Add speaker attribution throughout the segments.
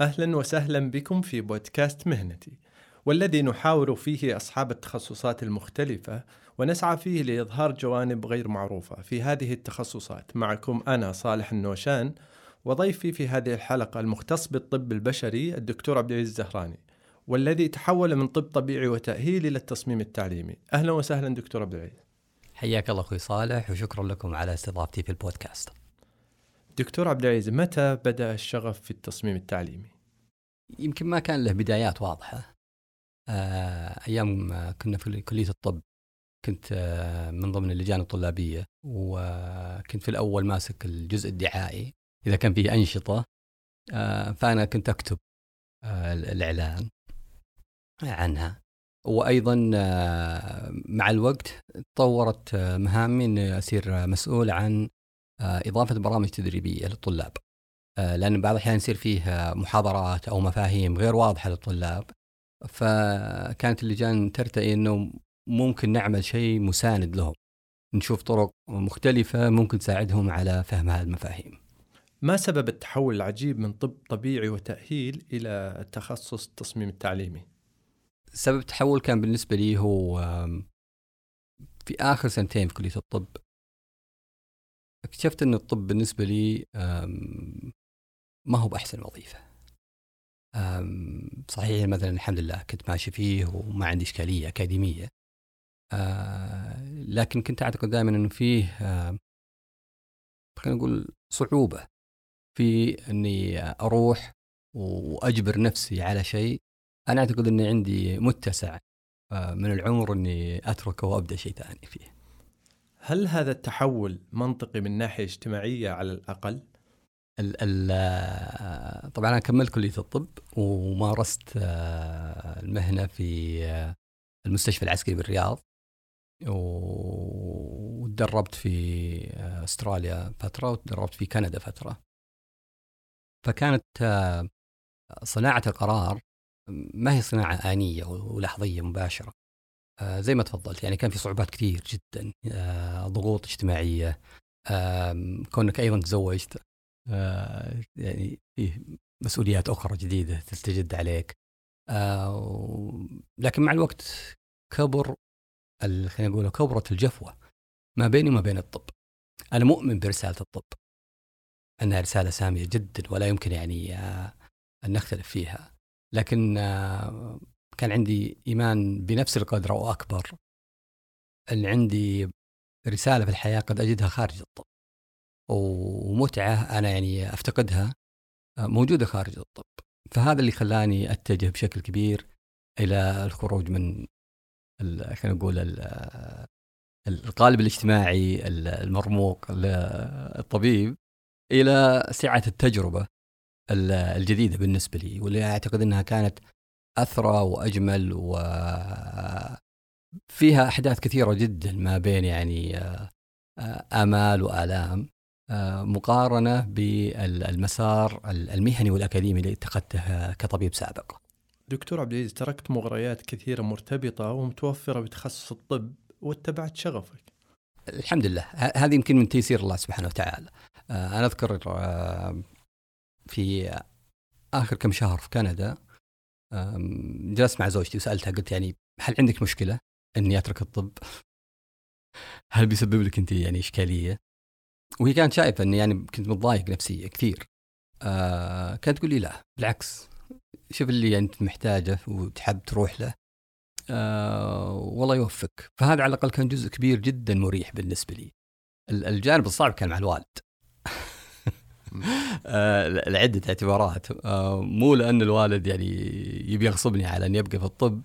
Speaker 1: أهلا وسهلا بكم في بودكاست مهنتي والذي نحاور فيه أصحاب التخصصات المختلفة ونسعى فيه لإظهار جوانب غير معروفة في هذه التخصصات. معكم أنا صالح النوشان وضيفي في هذه الحلقة المختص بالطب البشري الدكتور عبد العزيز الزهراني والذي تحول من طب طبيعي وتأهيل إلى التصميم التعليمي. أهلا وسهلا دكتور عبد العزيز.
Speaker 2: حياك الله أخوي صالح وشكرا لكم على استضافتي في البودكاست.
Speaker 1: دكتور عبد العزيز متى بدأ الشغف في التصميم التعليمي؟
Speaker 2: يمكن ما كان له بدايات واضحة. آه، أيام كنا في كلية الطب كنت آه، من ضمن اللجان الطلابية وكنت في الأول ماسك الجزء الدعائي إذا كان فيه أنشطة. آه، فأنا كنت أكتب الإعلان عنها. وأيضا مع الوقت تطورت مهامي أني أصير مسؤول عن إضافة برامج تدريبية للطلاب. لأن بعض الأحيان يصير فيه محاضرات أو مفاهيم غير واضحة للطلاب. فكانت اللجان ترتئي أنه ممكن نعمل شيء مساند لهم. نشوف طرق مختلفة ممكن تساعدهم على فهم هذه المفاهيم.
Speaker 1: ما سبب التحول العجيب من طب طبيعي وتأهيل إلى تخصص التصميم التعليمي؟
Speaker 2: سبب التحول كان بالنسبة لي هو في آخر سنتين في كلية الطب اكتشفت أن الطب بالنسبة لي ما هو بأحسن وظيفة. صحيح مثلا الحمد لله كنت ماشي فيه وما عندي إشكالية أكاديمية. آه، لكن كنت أعتقد دائما أنه فيه خلينا نقول صعوبة في أني أروح وأجبر نفسي على شيء. أنا أعتقد أني عندي متسع آه، من العمر أني أتركه وأبدأ شيء ثاني فيه.
Speaker 1: هل هذا التحول منطقي من ناحية اجتماعية على الأقل؟
Speaker 2: ال ال طبعا أنا كملت كلية الطب ومارست آه، المهنة في آه، المستشفى العسكري بالرياض وتدربت في آه، أستراليا فترة وتدربت في كندا فترة فكانت صناعة القرار ما هي صناعة آنية ولحظية مباشرة زي ما تفضلت يعني كان في صعوبات كثير جدا ضغوط اجتماعية كونك أيضا تزوجت آه، يعني فيه مسؤوليات أخرى جديدة تستجد عليك آه، لكن مع الوقت كبر خلينا نقول كبرت الجفوة ما بيني وما بين الطب. أنا مؤمن برسالة الطب إنها رسالة سامية جدا ولا يمكن يعني آه، أن نختلف فيها لكن كان عندي إيمان بنفس القدر أو أكبر إن عندي رسالة في الحياة قد أجدها خارج الطب ومتعة أنا يعني أفتقدها آه، موجودة خارج الطب. فهذا اللي خلاني أتجه بشكل كبير إلى الخروج من خلينا نقول القالب الاجتماعي المرموق للطبيب إلى سعة التجربة الجديدة بالنسبة لي واللي أعتقد إنها كانت أثرى وأجمل وفيها أحداث كثيرة جدا ما بين يعني آه، آمال وآلام آه، مقارنة بالمسار المهني والأكاديمي اللي اتخذته كطبيب سابق.
Speaker 1: دكتور عبد العزيز تركت مغريات كثيرة مرتبطة ومتوفرة بتخصص الطب واتبعت شغفك.
Speaker 2: الحمد لله هذه يمكن من تيسير الله سبحانه وتعالى. آه، أنا أذكر آه، في آخر كم شهر في كندا جلست مع زوجتي وسألتها قلت يعني هل عندك مشكلة إني أترك الطب؟ هل بيسبب لك أنت يعني إشكالية؟ وهي كانت شايفة إني يعني كنت متضايق نفسيا كثير. آه كانت تقول لي لا بالعكس. شوف اللي أنت محتاجه وتحب تروح له. آه والله يوفقك. فهذا على الأقل كان جزء كبير جدا مريح بالنسبة لي. الجانب الصعب كان مع الوالد. آه لعدة اعتبارات. آه مو لأن الوالد يعني يبي يغصبني على أن يبقى في الطب.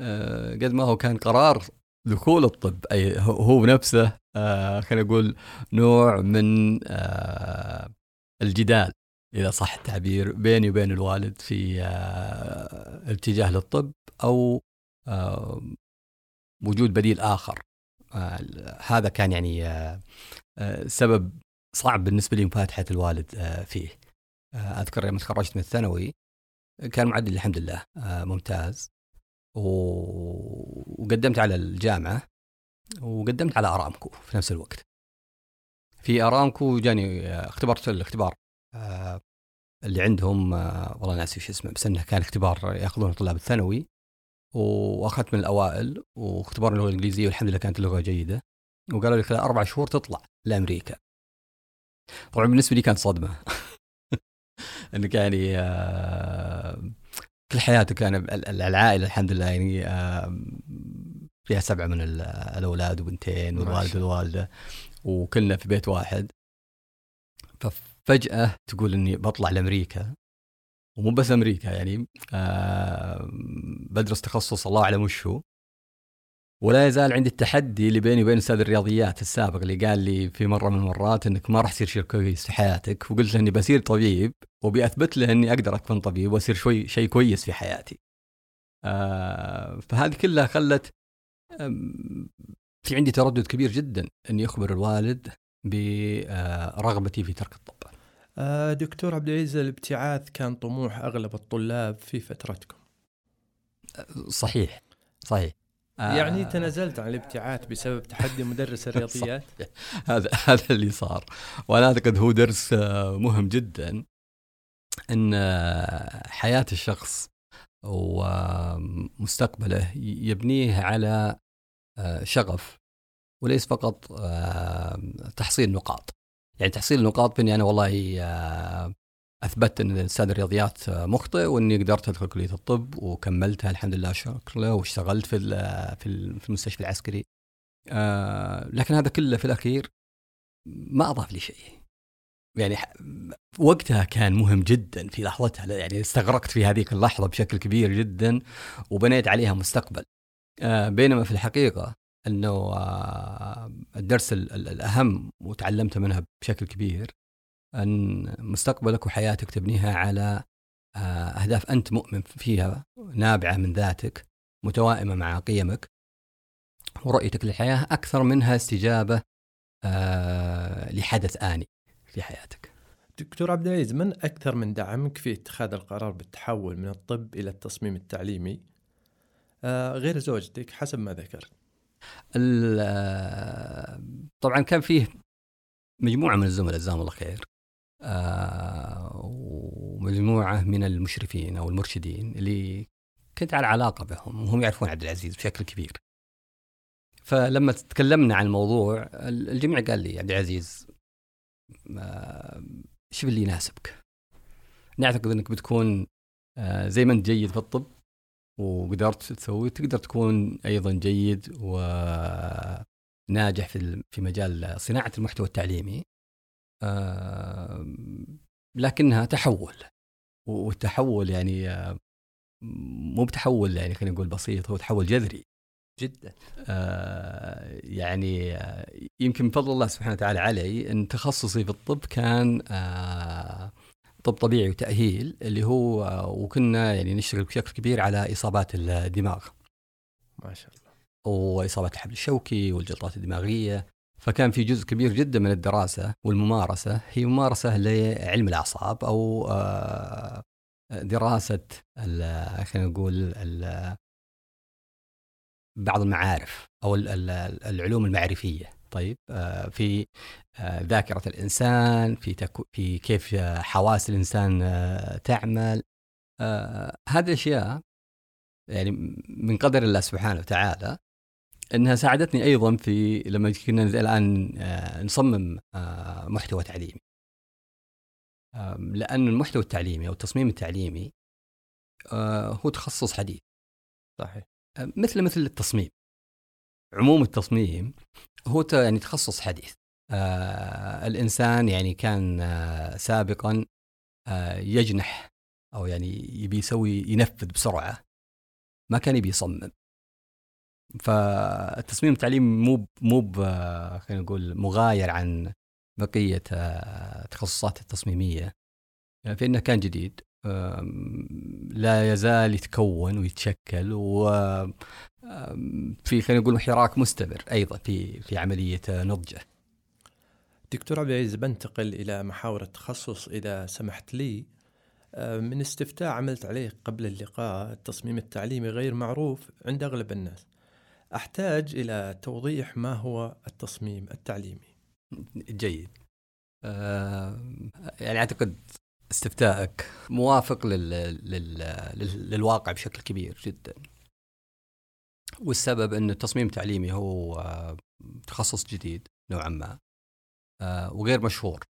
Speaker 2: آه قد ما هو كان قرار دخول الطب. أي هو بنفسه آه خلينا نقول نوع من الجدال. إذا صح التعبير بيني وبين الوالد في الاتجاه للطب أو وجود بديل آخر. هذا كان يعني سبب صعب بالنسبة لي مفاتحه الوالد آه فيه. آه أذكر يوم تخرجت من الثانوي كان معدل الحمد لله آه ممتاز. وقدمت على الجامعة وقدمت على أرامكو في نفس الوقت. في أرامكو جاني اختبرت الاختبار اللي عندهم والله ناسي شو اسمه بس إنه كان اختبار يأخذونه طلاب الثانوي. وأخذت من الأوائل واختبار اللغة الإنجليزية والحمد لله كانت اللغة جيدة. وقالوا لي خلال أربع شهور تطلع لأمريكا. طبعا بالنسبة لي كانت صدمة. إنك يعني آه، كل حياتك كان العائلة الحمد لله يعني آه، فيها سبعة من الأولاد وبنتين والوالد والوالدة وكلنا في بيت واحد. ففجأة تقول إني بطلع لأمريكا ومو بس أمريكا يعني آه بدرس تخصص الله أعلم وش هو. ولا يزال عندي التحدي اللي بيني وبين أستاذ الرياضيات السابق اللي قال لي في مرة من المرات إنك ما راح تصير شيء كويس في حياتك وقلت له إني بصير طبيب وبي اثبت له إني أقدر أكون طبيب وأصير شوي شيء كويس في حياتي. آه فهذه كلها خلت في عندي تردد كبير جدا إني أخبر الوالد برغبتي في ترك الطب.
Speaker 1: آه دكتور عبد العزيز الابتعاث كان طموح أغلب الطلاب في فترتكم.
Speaker 2: صحيح صحيح
Speaker 1: يعني آه. تنازلت عن الابتعاث بسبب تحدي مدرس الرياضيات.
Speaker 2: هذا هذا اللي صار. وأنا أعتقد هو درس آه، مهم جدا إن آه، حياة الشخص ومستقبله يبنيه على شغف وليس فقط تحصيل نقاط. يعني تحصيل النقاط باني أنا والله اثبتت إن أستاذ الرياضيات مخطئ وإني قدرت أدخل كلية الطب وكملتها الحمد لله شكر له واشتغلت في في المستشفى العسكري. آه لكن هذا كله في الأخير ما أضاف لي شيء. يعني وقتها كان مهم جدا في لحظتها يعني استغرقت في هذيك اللحظة بشكل كبير جدا وبنيت عليها مستقبل. آه بينما في الحقيقة إنه آه الدرس الأهم وتعلمت منها بشكل كبير أن مستقبلك وحياتك تبنيها على آه، أهداف أنت مؤمن فيها نابعة من ذاتك متوائمة مع قيمك ورؤيتك للحياة أكثر منها استجابة آه، لحدث آني في حياتك.
Speaker 1: دكتور عبد العزيز من أكثر من دعمك في اتخاذ القرار بالتحول من الطب إلى التصميم التعليمي؟ آه، غير زوجتك حسب ما ذكرت
Speaker 2: طبعا كان فيه مجموعة من الزملاء جزاهم الله خير. آه، ومجموعة من المشرفين أو المرشدين اللي كنت على علاقة بهم وهم يعرفون عبد العزيز بشكل كبير. فلما تكلمنا عن الموضوع الجميع قال لي عبد العزيز آه، شوف اللي يناسبك. نعتقد إنك بتكون آه، زي ما أنت جيد في الطب وقدرت تسوي تقدر تكون أيضا جيد وناجح في في مجال صناعة المحتوى التعليمي. لكنها تحول. والتحول يعني مو بتحول يعني خلينا نقول بسيط هو تحول جذري.
Speaker 1: جدا.
Speaker 2: آه يعني آه يمكن من فضل الله سبحانه وتعالى علي إن تخصصي في الطب كان آه طب طبيعي وتأهيل اللي هو آه وكنا يعني نشتغل بشكل كبير على إصابات الدماغ.
Speaker 1: ما شاء الله.
Speaker 2: وإصابات الحبل الشوكي والجلطات الدماغية. فكان في جزء كبير جدا من الدراسة والممارسة هي ممارسة لعلم الأعصاب أو آه، دراسة خلينا نقول بعض المعارف أو العلوم المعرفية. طيب آه، في آه، ذاكرة الإنسان في في كيف حواس الإنسان تعمل. هذه الأشياء يعني من قدر الله سبحانه وتعالى إنها ساعدتني أيضا في لما كنا الآن آه، نصمم آه، محتوى تعليمي. لأن المحتوى التعليمي أو التصميم التعليمي آه، هو تخصص حديث.
Speaker 1: صحيح.
Speaker 2: مثل مثل التصميم. عموم التصميم هو يعني تخصص حديث. الإنسان يعني كان سابقا يجنح أو يعني يبي يسوي ينفذ بسرعة. ما كان يبي يصمم. فالتصميم التعليمي مو مو خلينا نقول مغاير عن بقية التخصصات التصميمية يعني في إنه كان جديد لا يزال يتكون ويتشكل و في خلينا نقول حراك مستمر أيضا في في عملية نضجه.
Speaker 1: دكتور عبد العزيز بنتقل إلى محاور التخصص إذا سمحت لي من استفتاء عملت عليه قبل اللقاء التصميم التعليمي غير معروف عند أغلب الناس. أحتاج إلى توضيح ما هو التصميم التعليمي.
Speaker 2: جيد. آه يعني أعتقد استفتائك موافق لل... لل... لل... للواقع بشكل كبير جدا والسبب أن التصميم التعليمي هو آه، تخصص جديد نوعا ما آه، وغير مشهور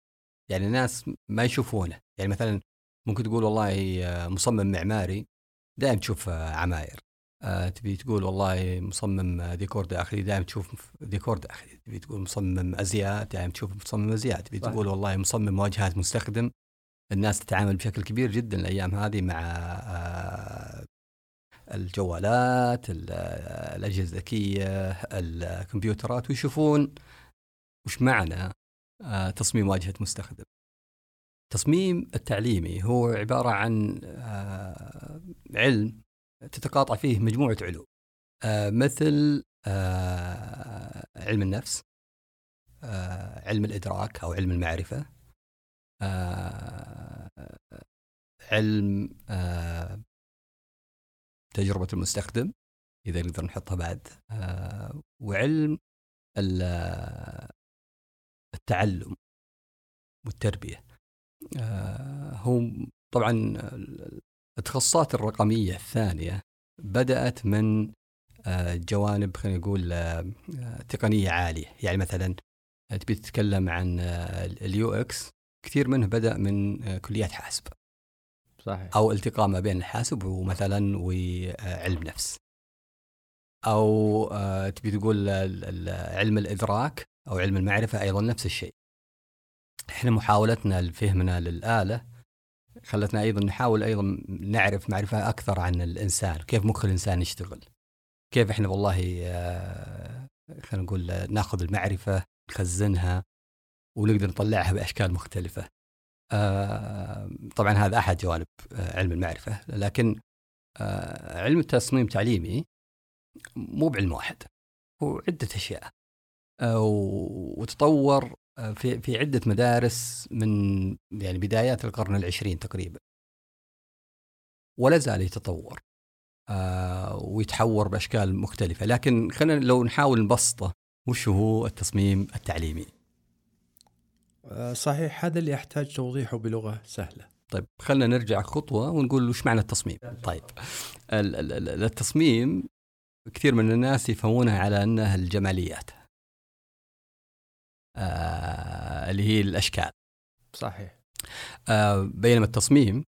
Speaker 2: يعني الناس ما يشوفونه يعني مثلا ممكن تقول والله آه، مصمم معماري دائما تشوف عماير تبي تقول والله مصمم ديكور داخلي دائما تشوف ديكور داخلي تبي تقول مصمم أزياء دائما تشوف مصمم أزياء. تبي تقول والله مصمم واجهات مستخدم. الناس تتعامل بشكل كبير جدا الأيام هذه مع الجوالات الأجهزة الذكية الكمبيوترات ويشوفون وش معنى آه، تصميم واجهة مستخدم. التصميم التعليمي هو عبارة عن آه، علم تتقاطع فيه مجموعة علوم. آه، مثل علم النفس علم الإدراك أو علم المعرفة علم تجربة المستخدم إذا نقدر نحطها بعد آه، وعلم التعلم والتربية. آه، هو طبعا التخصصات الرقمية الثانية بدأت من آه، جوانب خلينا نقول تقنية عالية. يعني مثلا تبي تتكلم عن ال UX كثير منه بدأ من كليات حاسب. صحيح. أو التقاء ما بين الحاسب ومثلا وعلم نفس. أو آه، تبي تقول علم الإدراك أو علم المعرفة أيضا نفس الشيء. إحنا محاولتنا لفهمنا للآلة خلتنا أيضا نحاول أيضا نعرف معرفة أكثر عن الإنسان كيف مخ الإنسان يشتغل كيف إحنا والله آه، خلينا نقول نأخذ المعرفة نخزنها ونقدر نطلعها بأشكال مختلفة. آه، طبعا هذا أحد جوانب آه، علم المعرفة لكن آه، علم التصميم التعليمي مو بعلم واحد هو عدة أشياء. وتطور في في عدة مدارس من يعني بدايات القرن العشرين تقريبا. ولا زال يتطور ويتحور بأشكال مختلفة. لكن خلينا لو نحاول نبسطه وش هو التصميم التعليمي؟
Speaker 1: آه، صحيح هذا اللي يحتاج توضيحه بلغة سهلة.
Speaker 2: طيب خلينا نرجع خطوة ونقول وش معنى التصميم. طيب التصميم كثير من الناس يفهمونها على أنها الجماليات. آه اللي هي الأشكال.
Speaker 1: صحيح.
Speaker 2: آه بينما التصميم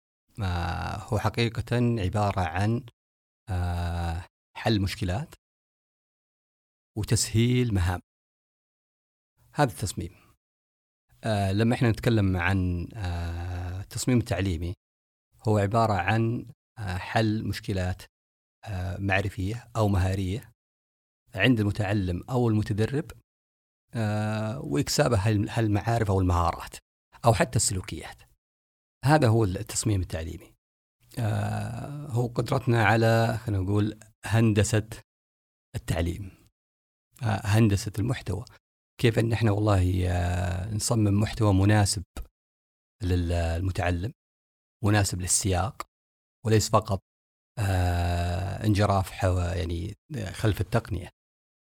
Speaker 2: آه هو حقيقة عبارة عن آه حل مشكلات وتسهيل مهام. هذا التصميم. آه لما إحنا نتكلم عن آه التصميم التعليمي هو عبارة عن آه حل مشكلات آه معرفية أو مهارية عند المتعلم أو المتدرب آه وإكسابة هالمعارف أو المهارات أو حتى السلوكيات. هذا هو التصميم التعليمي. آه هو قدرتنا على خلينا نقول هندسة التعليم. آه هندسة المحتوى. كيف إن إحنا والله نصمم محتوى مناسب للمتعلم مناسب للسياق وليس فقط انجراف يعني خلف التقنية.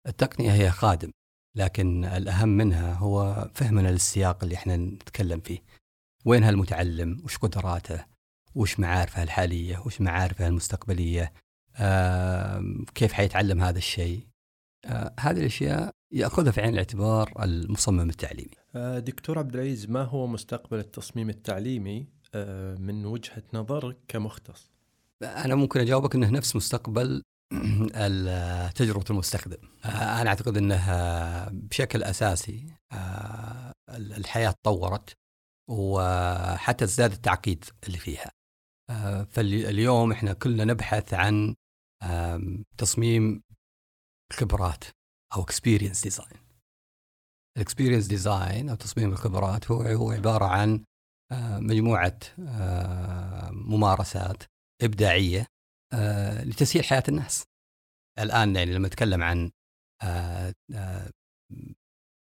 Speaker 2: التقنية هي خادم. لكن الأهم منها هو فهمنا للسياق اللي إحنا نتكلم فيه. وين هالمتعلم؟ وش قدراته؟ وش معارفه الحالية؟ وش معارفه المستقبلية؟ كيف حيتعلم هذا الشيء؟ هذه الأشياء يأخذها في عين الاعتبار المصمم التعليمي.
Speaker 1: آه، دكتور عبد العزيز ما هو مستقبل التصميم التعليمي؟ آه، من وجهة نظرك كمختص؟
Speaker 2: أنا ممكن أجاوبك إنه نفس مستقبل تجربه المستخدم. أنا أعتقد إنه بشكل أساسي الحياة تطورت وحتى ازداد التعقيد اللي فيها. فاليوم إحنا كلنا نبحث عن تصميم خبرات أو experience design ال experience design أو تصميم الخبرات هو هو عبارة عن مجموعة ممارسات إبداعية لتسهيل حياة الناس. الآن يعني لما نتكلم عن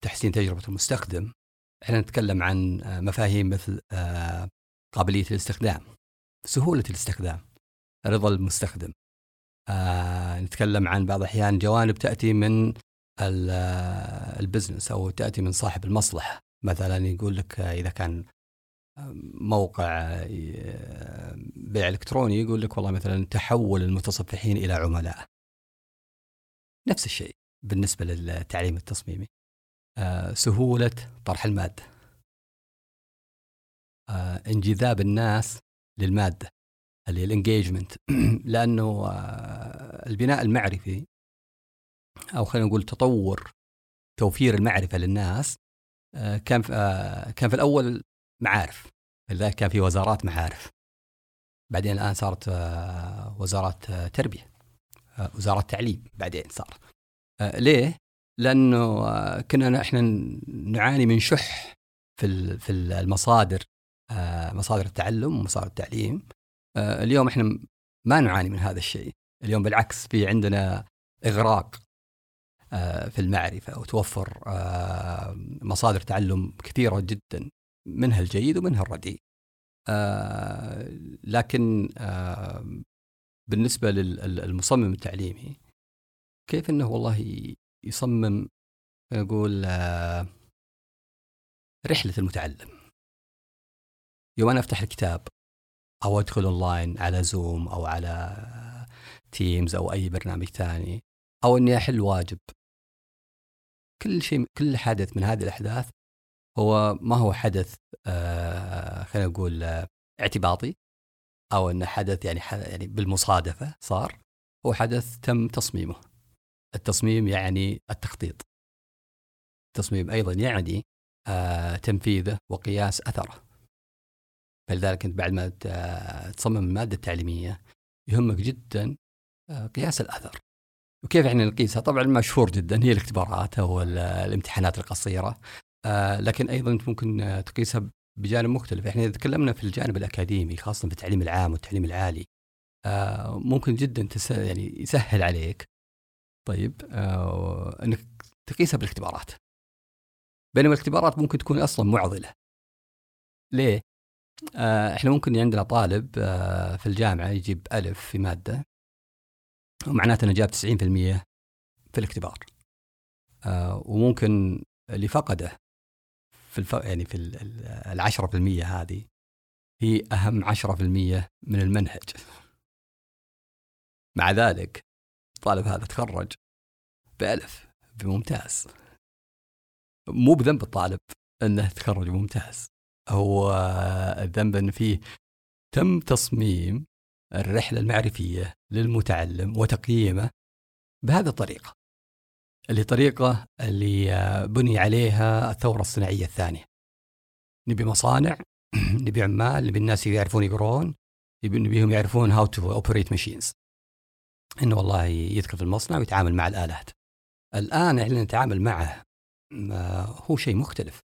Speaker 2: تحسين تجربة المستخدم إحنا نتكلم عن مفاهيم مثل قابلية الاستخدام سهولة الاستخدام رضا المستخدم. آه نتكلم عن بعض الأحيان جوانب تأتي من البزنس أو تأتي من صاحب المصلحة. مثلا يقول لك إذا كان موقع بيع إلكتروني يقول لك والله مثلا تحول المتصفحين إلى عملاء. نفس الشيء بالنسبة للتعليم التصميمي. سهولة طرح المادة. انجذاب الناس للمادة اللي الانجيجمنت لأنه البناء المعرفي أو خلينا نقول تطور توفير المعرفة للناس كان كان في الأول معارف. لذلك كان في وزارات معارف. بعدين الآن صارت آه، وزارات آه، تربية آه، وزارة تعليم بعدين صار. ليه؟ لأنه كنا إحنا نعاني من شح في في المصادر مصادر التعلم ومصادر التعليم. اليوم إحنا ما نعاني من هذا الشيء. اليوم بالعكس في عندنا إغراق في المعرفة وتوفر مصادر تعلم كثيرة جدا. منها الجيد ومنها الرديء. آه لكن آه بالنسبة للمصمم التعليمي كيف أنه والله يصمم يقول آه رحلة المتعلم. يوم أنا أفتح الكتاب أو أدخل أونلاين على زوم أو على تيمز أو أي برنامج ثاني أو أني أحل واجب. كل شيء كل حدث من هذه الأحداث هو ما هو حدث آه خلينا نقول آه اعتباطي أو إنه حدث يعني يعني بالمصادفة صار هو حدث تم تصميمه. التصميم يعني التخطيط. التصميم أيضا يعني آه تنفيذه وقياس أثره. فلذلك أنت بعد ما تصمم المادة التعليمية يهمك جدا قياس الأثر. وكيف إحنا نقيسها؟ طبعا مشهور جدا هي الاختبارات أو الامتحانات القصيرة لكن أيضا أنت ممكن آه، تقيسها بجانب مختلف. إحنا إذا تكلمنا في الجانب الأكاديمي خاصة في التعليم العام والتعليم العالي آه ممكن جدا يعني يسهل عليك طيب آه إنك تقيسها بالاختبارات. بينما الاختبارات ممكن تكون أصلا معضلة. ليه؟ آه إحنا ممكن عندنا طالب آه في الجامعة يجيب ألف في مادة ومعناته أنه جاب 90% في الاختبار. آه وممكن اللي فقده في الف... يعني في في المية هذه هي في المية من المنهج. مع ذلك الطالب هذا تخرج بألف بممتاز. مو بذنب الطالب أنه تخرج ممتاز. هو الذنب أن فيه تم تصميم الرحلة المعرفية للمتعلم وتقييمه بهذه الطريقة. اللي طريقة اللي بني عليها الثورة الصناعية الثانية. نبي مصانع نبي عمال نبي الناس يعرفون يقرون نبيهم يعرفون how to operate machines إنه والله يدخل في المصنع ويتعامل مع الآلات. الآن إحنا نتعامل معه هو شيء مختلف.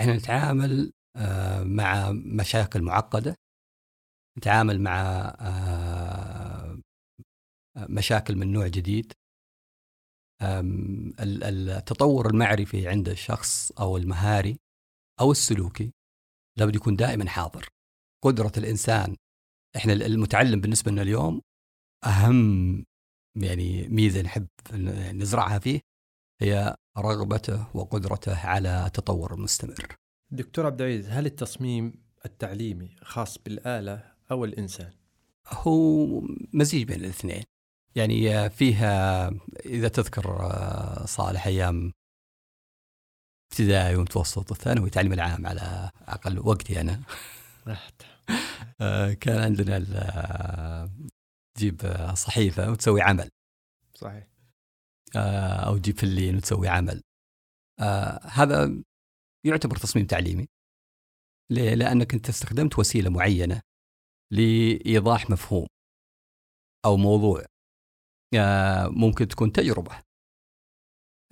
Speaker 2: إحنا نتعامل آه، مع مشاكل معقدة. نتعامل مع آه، مشاكل من نوع جديد. التطور المعرفي عند الشخص أو المهاري أو السلوكي لابد يكون دائما حاضر قدرة الإنسان إحنا المتعلم بالنسبة لنا اليوم أهم يعني ميزة نحب نزرعها فيه هي رغبته وقدرته على التطور المستمر.
Speaker 1: دكتور عبد العزيز هل التصميم التعليمي خاص بالآلة أو الإنسان؟
Speaker 2: هو مزيج بين الاثنين. يعني فيها إذا تذكر آه، صالح أيام ابتدائي ومتوسط والثانوي التعليم العام على أقل وقتي أنا. آه، كان عندنا آه، تجيب صحيفة وتسوي عمل.
Speaker 1: صحيح.
Speaker 2: أو تجيب فلين وتسوي عمل. هذا يعتبر تصميم تعليمي. ليه؟ لأنك أنت استخدمت وسيلة معينة لإيضاح مفهوم أو موضوع. آه، ممكن تكون تجربة.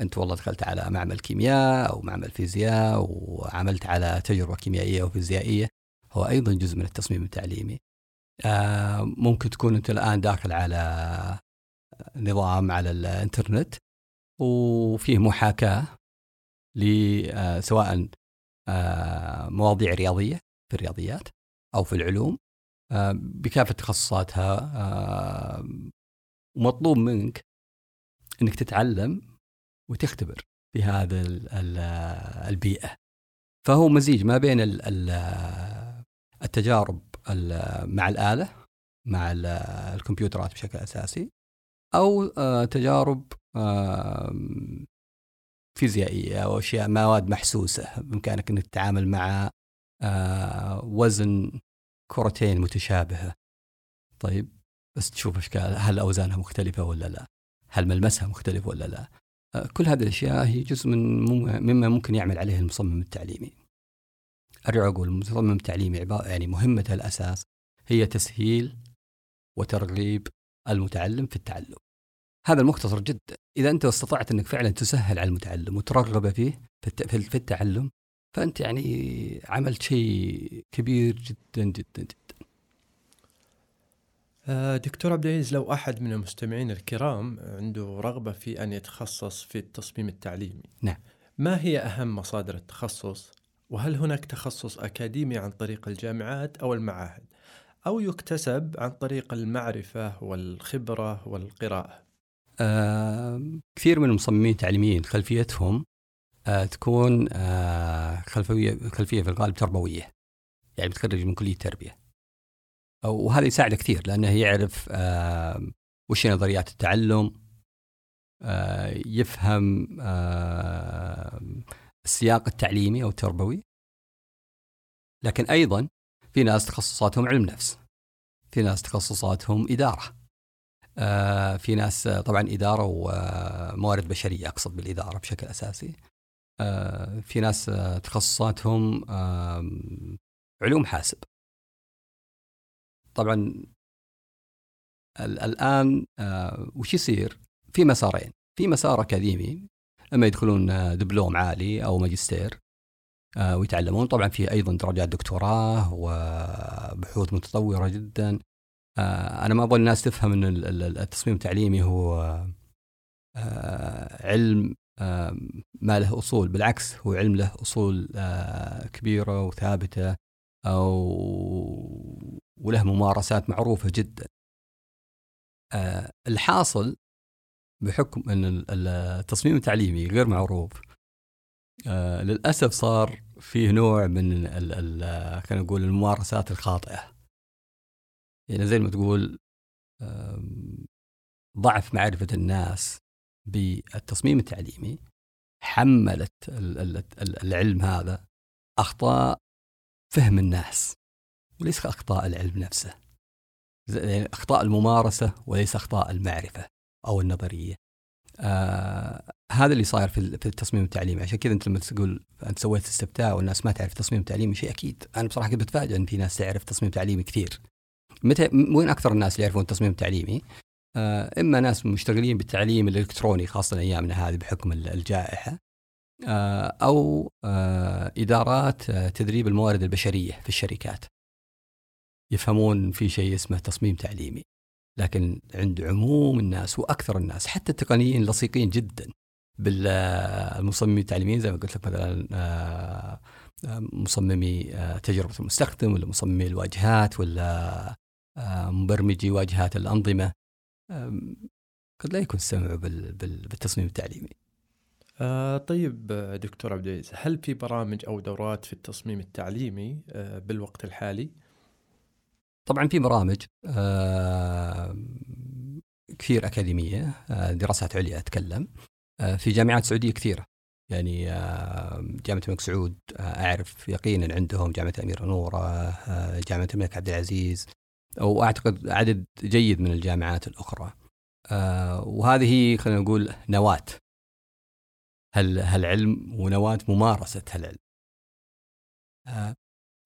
Speaker 2: أنت والله دخلت على معمل كيمياء أو معمل فيزياء وعملت على تجربة كيميائية أو فيزيائية هو أيضا جزء من التصميم التعليمي. آه، ممكن تكون أنت الآن داخل على نظام على الإنترنت وفيه محاكاة آه، سواء مواضيع رياضية في الرياضيات أو في العلوم بكافة تخصصاتها ومطلوب منك إنك تتعلم وتختبر في هذا البيئة. فهو مزيج ما بين التجارب مع الآلة مع الكمبيوترات بشكل أساسي أو تجارب فيزيائية أو أشياء مواد محسوسة بإمكانك أنك تتعامل مع وزن كرتين متشابهة. طيب بس تشوف أشكال هل أوزانها مختلفة ولا لا؟ هل ملمسها مختلف ولا لا؟ كل هذه الأشياء هي جزء من مما ممكن يعمل عليه المصمم التعليمي. أرجع أقول المصمم التعليمي يعني مهمته الأساس هي تسهيل وترغيب المتعلم في التعلم. هذا المختصر جدا. إذا أنت استطعت أنك فعلا تسهل على المتعلم وترغبه فيه في التعلم فأنت يعني عملت شيء كبير جدا جدا جدا.
Speaker 1: آه، دكتور عبد العزيز لو أحد من المستمعين الكرام عنده رغبة في أن يتخصص في التصميم التعليمي
Speaker 2: نعم.
Speaker 1: ما هي أهم مصادر التخصص؟ وهل هناك تخصص أكاديمي عن طريق الجامعات أو المعاهد؟ أو يكتسب عن طريق المعرفة والخبرة والقراءة؟
Speaker 2: آه كثير من المصممين التعليميين خلفيتهم آه تكون آه خلفيه خلفية في الغالب تربوية يعني متخرج من كلية تربية. وهذا يساعده كثير لأنه يعرف آه وش نظريات التعلم آه يفهم آه السياق التعليمي أو التربوي. لكن أيضا في ناس تخصصاتهم علم نفس في ناس تخصصاتهم إدارة آه في ناس طبعا إدارة وموارد بشرية أقصد بالإدارة بشكل أساسي آه في ناس تخصصاتهم آه علوم حاسب. طبعا الآن آه وش يصير؟ في مسارين، في مسار أكاديمي اما يدخلون آه، دبلوم عالي أو ماجستير آه ويتعلمون. طبعا في أيضا درجات دكتوراه وبحوث متطورة جدا. أنا ما أبغى الناس تفهم إن التصميم التعليمي هو علم ما له أصول بالعكس هو علم له أصول كبيرة وثابتة. وله ممارسات معروفة جدا. آه الحاصل بحكم أن التصميم التعليمي غير معروف. آه للأسف صار فيه نوع من خلينا نقول الممارسات الخاطئة. يعني زي ما تقول ضعف معرفة الناس بالتصميم التعليمي حملت العلم هذا أخطاء فهم الناس. وليس أخطاء العلم نفسه. يعني أخطاء الممارسة وليس أخطاء المعرفة أو النظرية. آه هذا اللي صاير في التصميم التعليمي. عشان كذا أنت لما تقول أنت سويت استفتاء والناس ما تعرف تصميم تعليمي شيء أكيد. أنا بصراحة كنت بتفاجئ إن في ناس تعرف تصميم تعليمي كثير. متى وين أكثر الناس اللي يعرفون التصميم التعليمي آه إما ناس مشتغلين بالتعليم الإلكتروني خاصة ايامنا هذه بحكم الجائحة. آه أو آه إدارات آه، تدريب الموارد البشرية في الشركات. يفهمون في شيء اسمه تصميم تعليمي لكن عند عموم الناس وأكثر الناس حتى التقنيين لصيقين جدا بالمصممين التعليميين زي ما قلت لك مثلا آه، مصممي آه، تجربة المستخدم ولا مصممي الواجهات ولا آه، مبرمجي واجهات الأنظمة قد لا يكون سمعوا بالتصميم التعليمي.
Speaker 1: آه طيب دكتور عبد العزيز هل في برامج أو دورات في التصميم التعليمي آه بالوقت الحالي؟
Speaker 2: طبعا في برامج آه، كثير أكاديمية آه، دراسات عليا أتكلم آه، في جامعات سعودية كثيرة. يعني جامعة الملك سعود أعرف يقينا عندهم جامعة الأميرة نورة جامعة الملك عبد العزيز وأعتقد عدد جيد من الجامعات الأخرى. وهذه خلينا نقول نواة. هل هالعلم ونواة ممارسة هالعلم.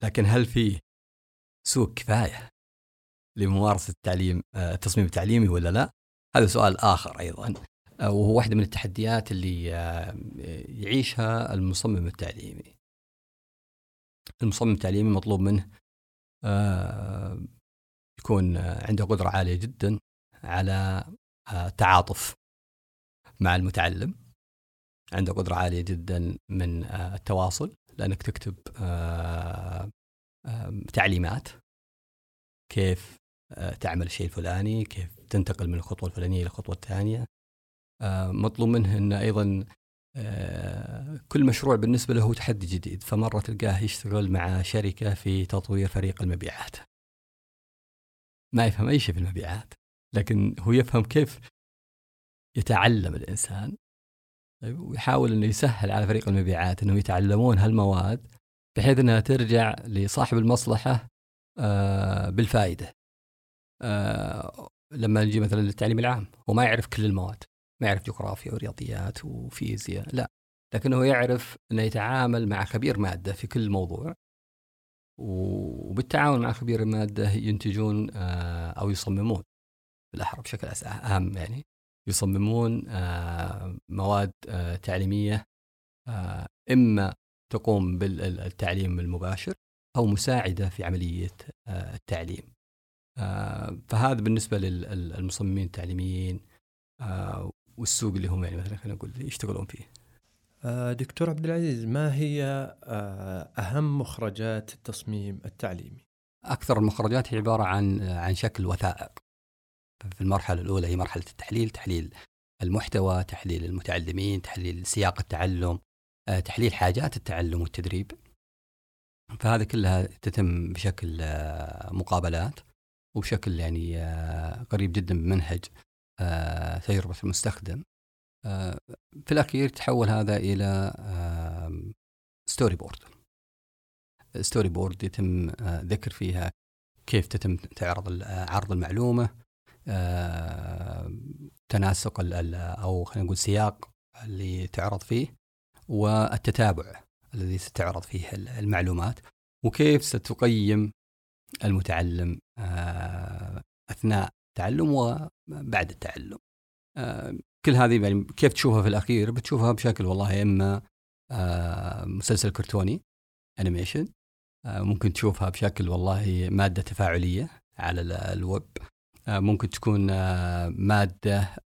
Speaker 2: لكن هل في سوق كفاية؟ لممارسة التعليم آه، التصميم التعليمي ولا لا؟ هذا سؤال آخر أيضا آه، وهو واحدة من التحديات اللي آه، يعيشها المصمم التعليمي. المصمم التعليمي مطلوب منه يكون عنده قدرة عالية جدا على تعاطف مع المتعلم عنده قدرة عالية جدا من التواصل لأنك تكتب تعليمات كيف آه، تعمل الشيء الفلاني كيف تنتقل من الخطوة الفلانية إلى الخطوة الثانية. آه، مطلوب منه أنه أيضا آه، كل مشروع بالنسبة له تحدي جديد. فمرة تلقاه يشتغل مع شركة في تطوير فريق المبيعات. ما يفهم أي شيء في المبيعات لكن هو يفهم كيف يتعلم الإنسان. طيب، ويحاول أنه يسهل على فريق المبيعات أنهم يتعلمون هالمواد بحيث أنها ترجع لصاحب المصلحة آه، بالفائدة. آه، لما نجي مثلا للتعليم العام هو ما يعرف كل المواد ما يعرف جغرافيا ورياضيات وفيزياء لا لكنه يعرف إنه يتعامل مع خبير مادة في كل موضوع. وبالتعاون مع خبير الماده ينتجون آه، أو يصممون بالأحرى بشكل أهم يعني يصممون آه، مواد آه، تعليمية إما تقوم بالتعليم المباشر أو مساعدة في عملية التعليم. فهذا بالنسبة للمصممين التعليميين والسوق اللي هم يعني مثلا خلينا نقول يشتغلون فيه.
Speaker 1: آه، دكتور عبد العزيز ما هي آه، أهم مخرجات التصميم التعليمي؟
Speaker 2: أكثر المخرجات هي عبارة عن عن شكل وثائق. في المرحلة الأولى هي مرحلة التحليل، تحليل المحتوى، تحليل المتعلمين، تحليل سياق التعلم، آه، تحليل حاجات التعلم والتدريب. فهذه كلها تتم بشكل مقابلات وبشكل يعني قريب جدا بمنهج آه، تجربة المستخدم. آه، في الأخير تحول هذا إلى storyboard storyboard يتم آه، ذكر فيها كيف تتم تعرض عرض المعلومة تناسق أو خلينا نقول سياق اللي تعرض فيه والتتابع الذي ستعرض فيه المعلومات وكيف ستقيم المتعلم أثناء التعلم وبعد التعلم. آه، كل هذه يعني كيف تشوفها في الأخير؟ بتشوفها بشكل والله إما آه، مسلسل كرتوني أنيميشن آه، ممكن تشوفها بشكل والله مادة تفاعلية على الويب. ممكن تكون مادة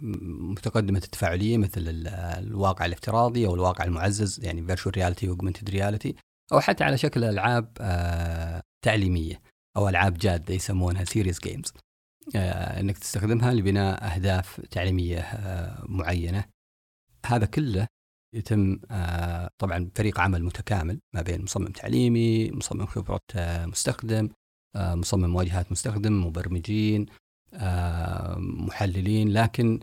Speaker 2: متقدمة التفاعلية مثل الواقع الافتراضي أو الواقع المعزز يعني virtual reality و augmented reality أو حتى على شكل ألعاب تعليمية أو ألعاب جادة يسمونها serious games آه إنك تستخدمها لبناء أهداف تعليمية آه معينة. هذا كله يتم آه طبعا فريق عمل متكامل ما بين مصمم تعليمي مصمم خبرة مستخدم مصمم واجهات مستخدم مبرمجين محللين. لكن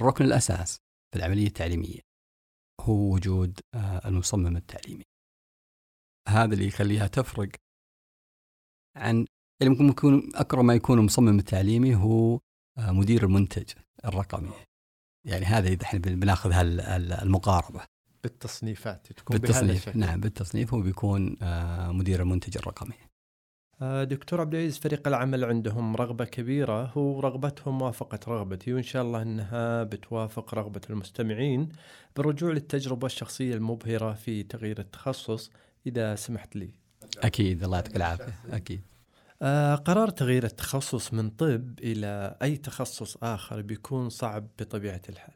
Speaker 2: الركن الأساس في العملية التعليمية هو وجود المصمم التعليمي. هذا اللي يخليها تفرق عن يعني ممكن يكون أقرب ما يكون المصمم التعليمي هو آه، مدير المنتج الرقمي. يعني هذا إذا إحنا بناخذ المقاربة.
Speaker 1: بالتصنيفات
Speaker 2: تكون بالتصنيف. نعم بالتصنيف هو بيكون آه، مدير المنتج الرقمي.
Speaker 1: آه، دكتور عبد العزيز فريق العمل عندهم رغبة كبيرة هو رغبتهم موافقة رغبتي وإن شاء الله أنها بتوافق رغبة المستمعين بالرجوع للتجربة الشخصية المبهرة في تغيير التخصص. إذا سمحت لي.
Speaker 2: أكيد الله يعطيك العافية. أكيد.
Speaker 1: آه قرار تغيير التخصص من طب إلى أي تخصص آخر بيكون صعب بطبيعة الحال.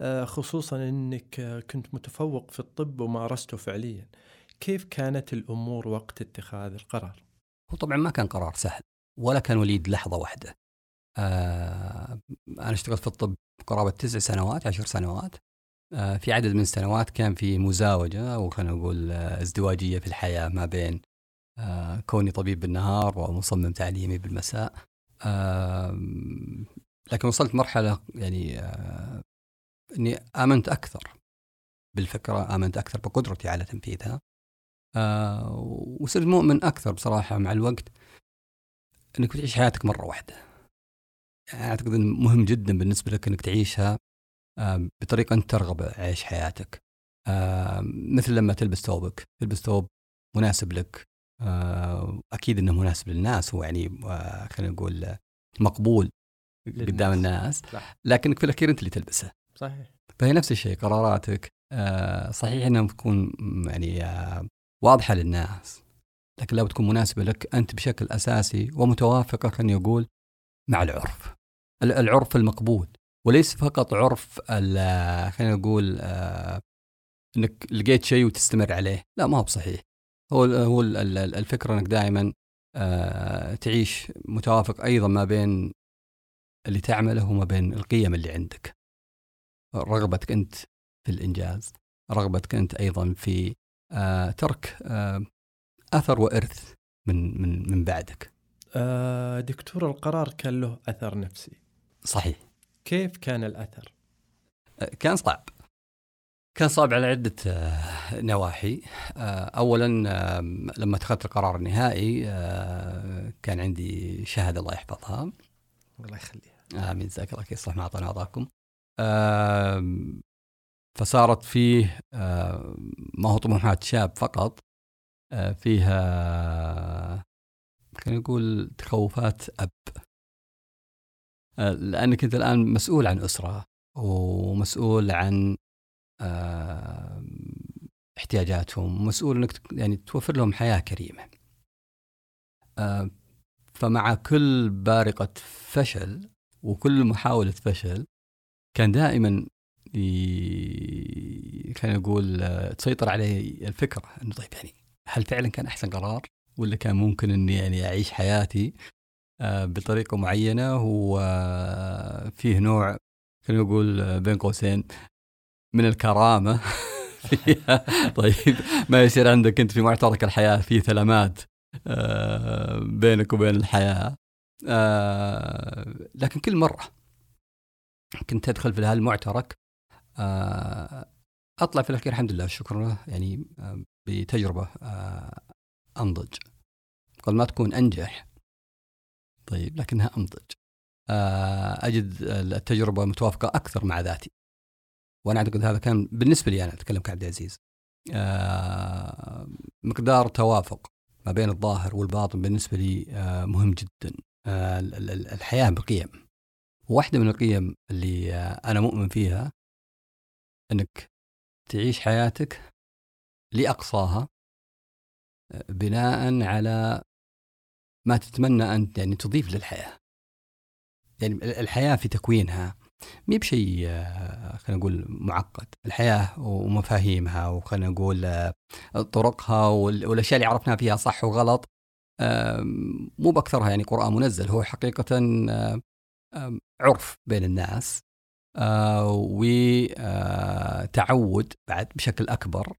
Speaker 1: آه خصوصا إنك كنت متفوق في الطب ومارسته فعليا. كيف كانت الأمور وقت اتخاذ القرار؟
Speaker 2: هو طبعا ما كان قرار سهل ولا كان وليد لحظة واحدة. آه أنا اشتغلت في الطب قرابة تسع سنوات عشر سنوات. آه في عدد من السنوات كان في مزاوجة أو خلينا نقول آه، ازدواجية في الحياة ما بين آه، كوني طبيب بالنهار ومصمم تعليمي بالمساء. لكن وصلت مرحلة يعني آه، أني آمنت أكثر بالفكرة آمنت أكثر بقدرتي على تنفيذها. آه، وصرت مؤمن أكثر بصراحة مع الوقت أنك تعيش حياتك مرة واحدة. يعني أعتقد أنه مهم جدا بالنسبة لك أنك تعيشها بطريقة أنت ترغب عيش حياتك. مثل لما تلبس ثوبك. تلبس ثوب مناسب لك. آه، أكيد إنه مناسب للناس. ويعني آه، خلينا نقول مقبول للناس. قدام الناس لكنك في الأخير أنت اللي تلبسه.
Speaker 1: صحيح.
Speaker 2: فهي نفس الشيء قراراتك. آه، صحيح إنها تكون يعني واضحة للناس. لكن لابد تكون مناسبة لك أنت بشكل أساسي ومتوافقة خليني أقول مع العرف. العرف المقبول. وليس فقط عرف خلينا نقول إنك لقيت شيء وتستمر عليه. لا ما هو بصحيح. هو هو الفكرة إنك دائما آه، تعيش متوافق أيضا ما بين اللي تعمله وما بين القيم اللي عندك. رغبتك أنت في الإنجاز رغبتك أنت أيضا في آه ترك آه أثر وإرث من من من بعدك.
Speaker 1: آه دكتور القرار كان له أثر نفسي.
Speaker 2: صحيح.
Speaker 1: كيف كان الأثر؟
Speaker 2: آه كان صعب. كان صعب على عدة آه، نواحي. آه، أولا آه، لما اتخذت القرار النهائي كان عندي شهادة الله يحفظها.
Speaker 1: الله يخليها.
Speaker 2: آمين جزاك الله صح ما أعطانا أعطاكم فصارت فيه ما هو طموحات شاب فقط. فيها خلينا نقول تخوفات أب. لأنك أنت الآن مسؤول عن أسرة ومسؤول عن احتياجاتهم مسؤول إنك يعني توفر لهم حياة كريمة. فمع كل بارقة فشل وكل محاولة فشل كان دائما خلينا نقول تسيطر علي الفكرة إنه طيب يعني هل فعلا كان أحسن قرار ولا كان ممكن إني يعني أعيش حياتي بطريقة معينة وفيه نوع خلينا نقول بين قوسين من الكرامة. فيها. طيب ما يصير عندك أنت في معترك الحياة في ثلمات آه، بينك وبين الحياة. آه، لكن كل مرة كنت أدخل في هالمعترك آه، أطلع في الأخير الحمد لله شكرا يعني بتجربة أنضج. قد ما تكون أنجح طيب لكنها أنضج. أجد التجربة متوافقة أكثر مع ذاتي. وأنا أعتقد هذا كان بالنسبة لي أنا أتكلم كعبد العزيز. آه مقدار توافق ما بين الظاهر والباطن بالنسبة لي آه مهم جدا. آه الحياة بقيم. واحدة من القيم اللي آه أنا مؤمن فيها إنك تعيش حياتك لأقصاها آه، بناء على ما تتمنى أن يعني تضيف للحياة. يعني الحياة في تكوينها مي بشيء آه، خلينا نقول معقد. الحياة ومفاهيمها وخلينا نقول آه، طرقها والأشياء اللي عرفناها فيها صح وغلط مو بأكثرها يعني قرآن منزل. هو حقيقة عرف بين الناس آه، وتعود بعد بشكل أكبر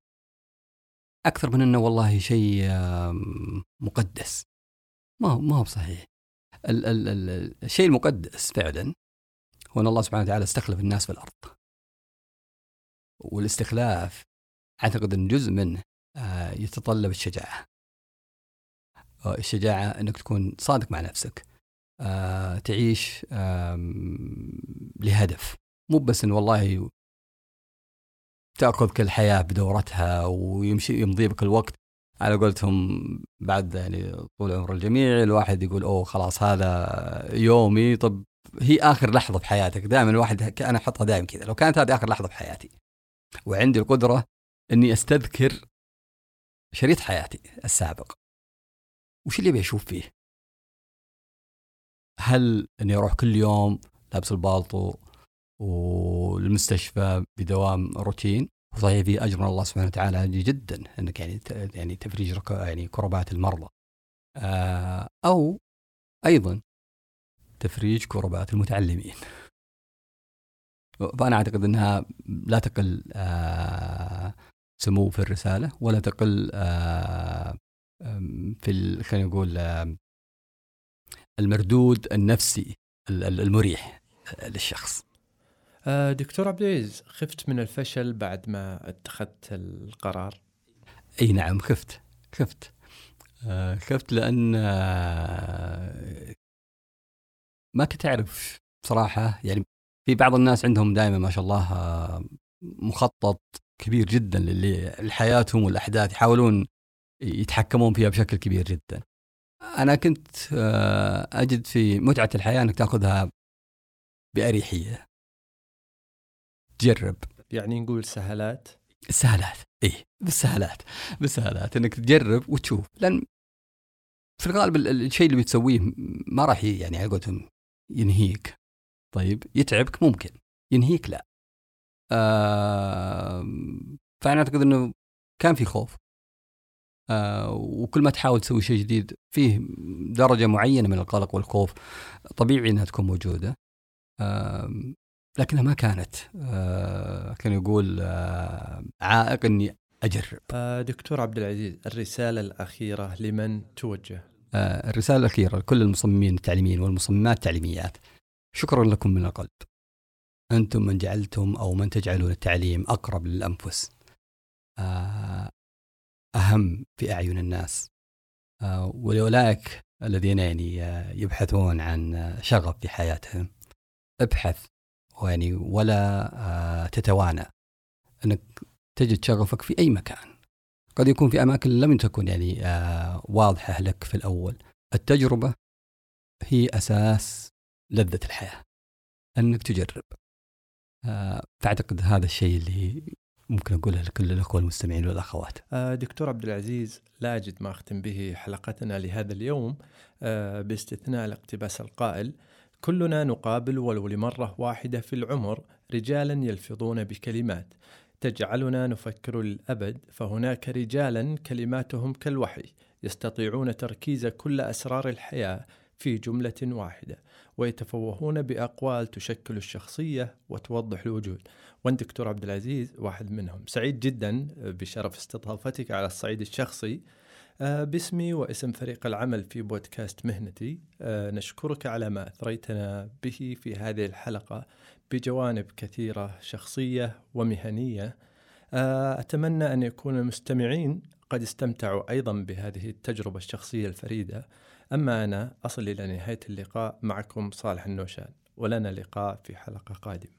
Speaker 2: أكثر من أنه والله شيء مقدس. ما هو ما هو بصحيح. الشيء المقدس فعلا هو أن الله سبحانه وتعالى استخلف الناس في الأرض. والاستخلاف أعتقد أن جزء منه آه، يتطلب الشجاعة. آه، الشجاعة أنك تكون صادق مع نفسك. آه، تعيش لهدف. مو بس أن والله تأخذ كل حياة بدورتها ويمشي يمضي بك الوقت على قولتهم بعد يعني طول عمر الجميع الواحد يقول أوه خلاص هذا يومي. طب هي آخر لحظة في حياتك دائما الواحد أنا احطها دائما كذا. لو كانت هذه آخر لحظة في حياتي وعندي القدرة إني أستذكر شريط حياتي السابق وش اللي ابي فيه؟ هل إني أروح كل يوم لابس البالطو والمستشفى بدوام روتين؟ وصحيح في اجر من الله سبحانه وتعالى جدا إنك يعني يعني تفريج يعني كربات المرضى. آه، أو أيضا تفريج كربات المتعلمين. فأنا أعتقد أنها لا تقل آه، سمو في الرسالة ولا تقل آه، في خلينا نقول المردود النفسي المريح للشخص.
Speaker 1: دكتور عبد العزيز خفت من الفشل بعد ما اتخذت القرار
Speaker 2: أي نعم خفت خفت خفت لأن ما كنت أعرف بصراحة يعني في بعض الناس عندهم دائما ما شاء الله مخطط كبير جدا لحياتهم والأحداث يحاولون يتحكمون فيها بشكل كبير جدا. أنا كنت آه، أجد في متعة الحياة أنك تأخذها بأريحية. تجرب.
Speaker 1: يعني نقول سهلات؟
Speaker 2: السهلات اي بالسهلات. بالسهلات إنك تجرب وتشوف. لأن في الغالب الشيء اللي بتسويه ما راح يعني على ينهيك. طيب يتعبك ممكن ينهيك لا. آه فأنا أعتقد أنه كان في خوف. آه وكل ما تحاول تسوي شيء جديد فيه درجة معينة من القلق والخوف طبيعي أنها تكون موجودة. آه لكنها ما كانت آه كان يقول آه عائق إني أجرب.
Speaker 1: آه دكتور عبد العزيز الرسالة الأخيرة لمن توجه؟
Speaker 2: الرسالة الأخيرة لكل المصممين التعليميين والمصممات التعليميات. شكرا لكم من القلب. أنتم من جعلتم أو من تجعلون التعليم أقرب للأنفس. أهم في أعين الناس. ولأولئك الذين يعني يبحثون عن شغف في حياتهم. ابحث يعني ولا آه، تتوانى أنك تجد شغفك في أي مكان. قد يكون في أماكن لم تكن يعني آه، واضحة لك في الأول. التجربة هي أساس لذة الحياة أنك تجرب. فاعتقد هذا الشيء اللي ممكن اقولها لكل الأخوة المستمعين والأخوات.
Speaker 1: دكتور عبد العزيز لا أجد ما أختم به حلقتنا لهذا اليوم باستثناء الاقتباس القائل. كلنا نقابل ولو لمرة واحدة في العمر رجالا يلفظون بكلمات. تجعلنا نفكر للأبد فهناك رجالا كلماتهم كالوحي يستطيعون تركيز كل أسرار الحياة في جملة واحدة ويتفوهون بأقوال تشكل الشخصية وتوضح الوجود. وأنت دكتور عبد العزيز واحد منهم. سعيد جدا بشرف استضافتك على الصعيد الشخصي. باسمي واسم فريق العمل في بودكاست مهنتي. آه، نشكرك على ما أثريتنا به في هذه الحلقة بجوانب كثيرة شخصية ومهنية. آه، أتمنى أن يكون المستمعين قد استمتعوا أيضا بهذه التجربة الشخصية الفريدة. أما أنا أصل إلى نهاية اللقاء معكم صالح النوشان ولنا لقاء في حلقة قادمة.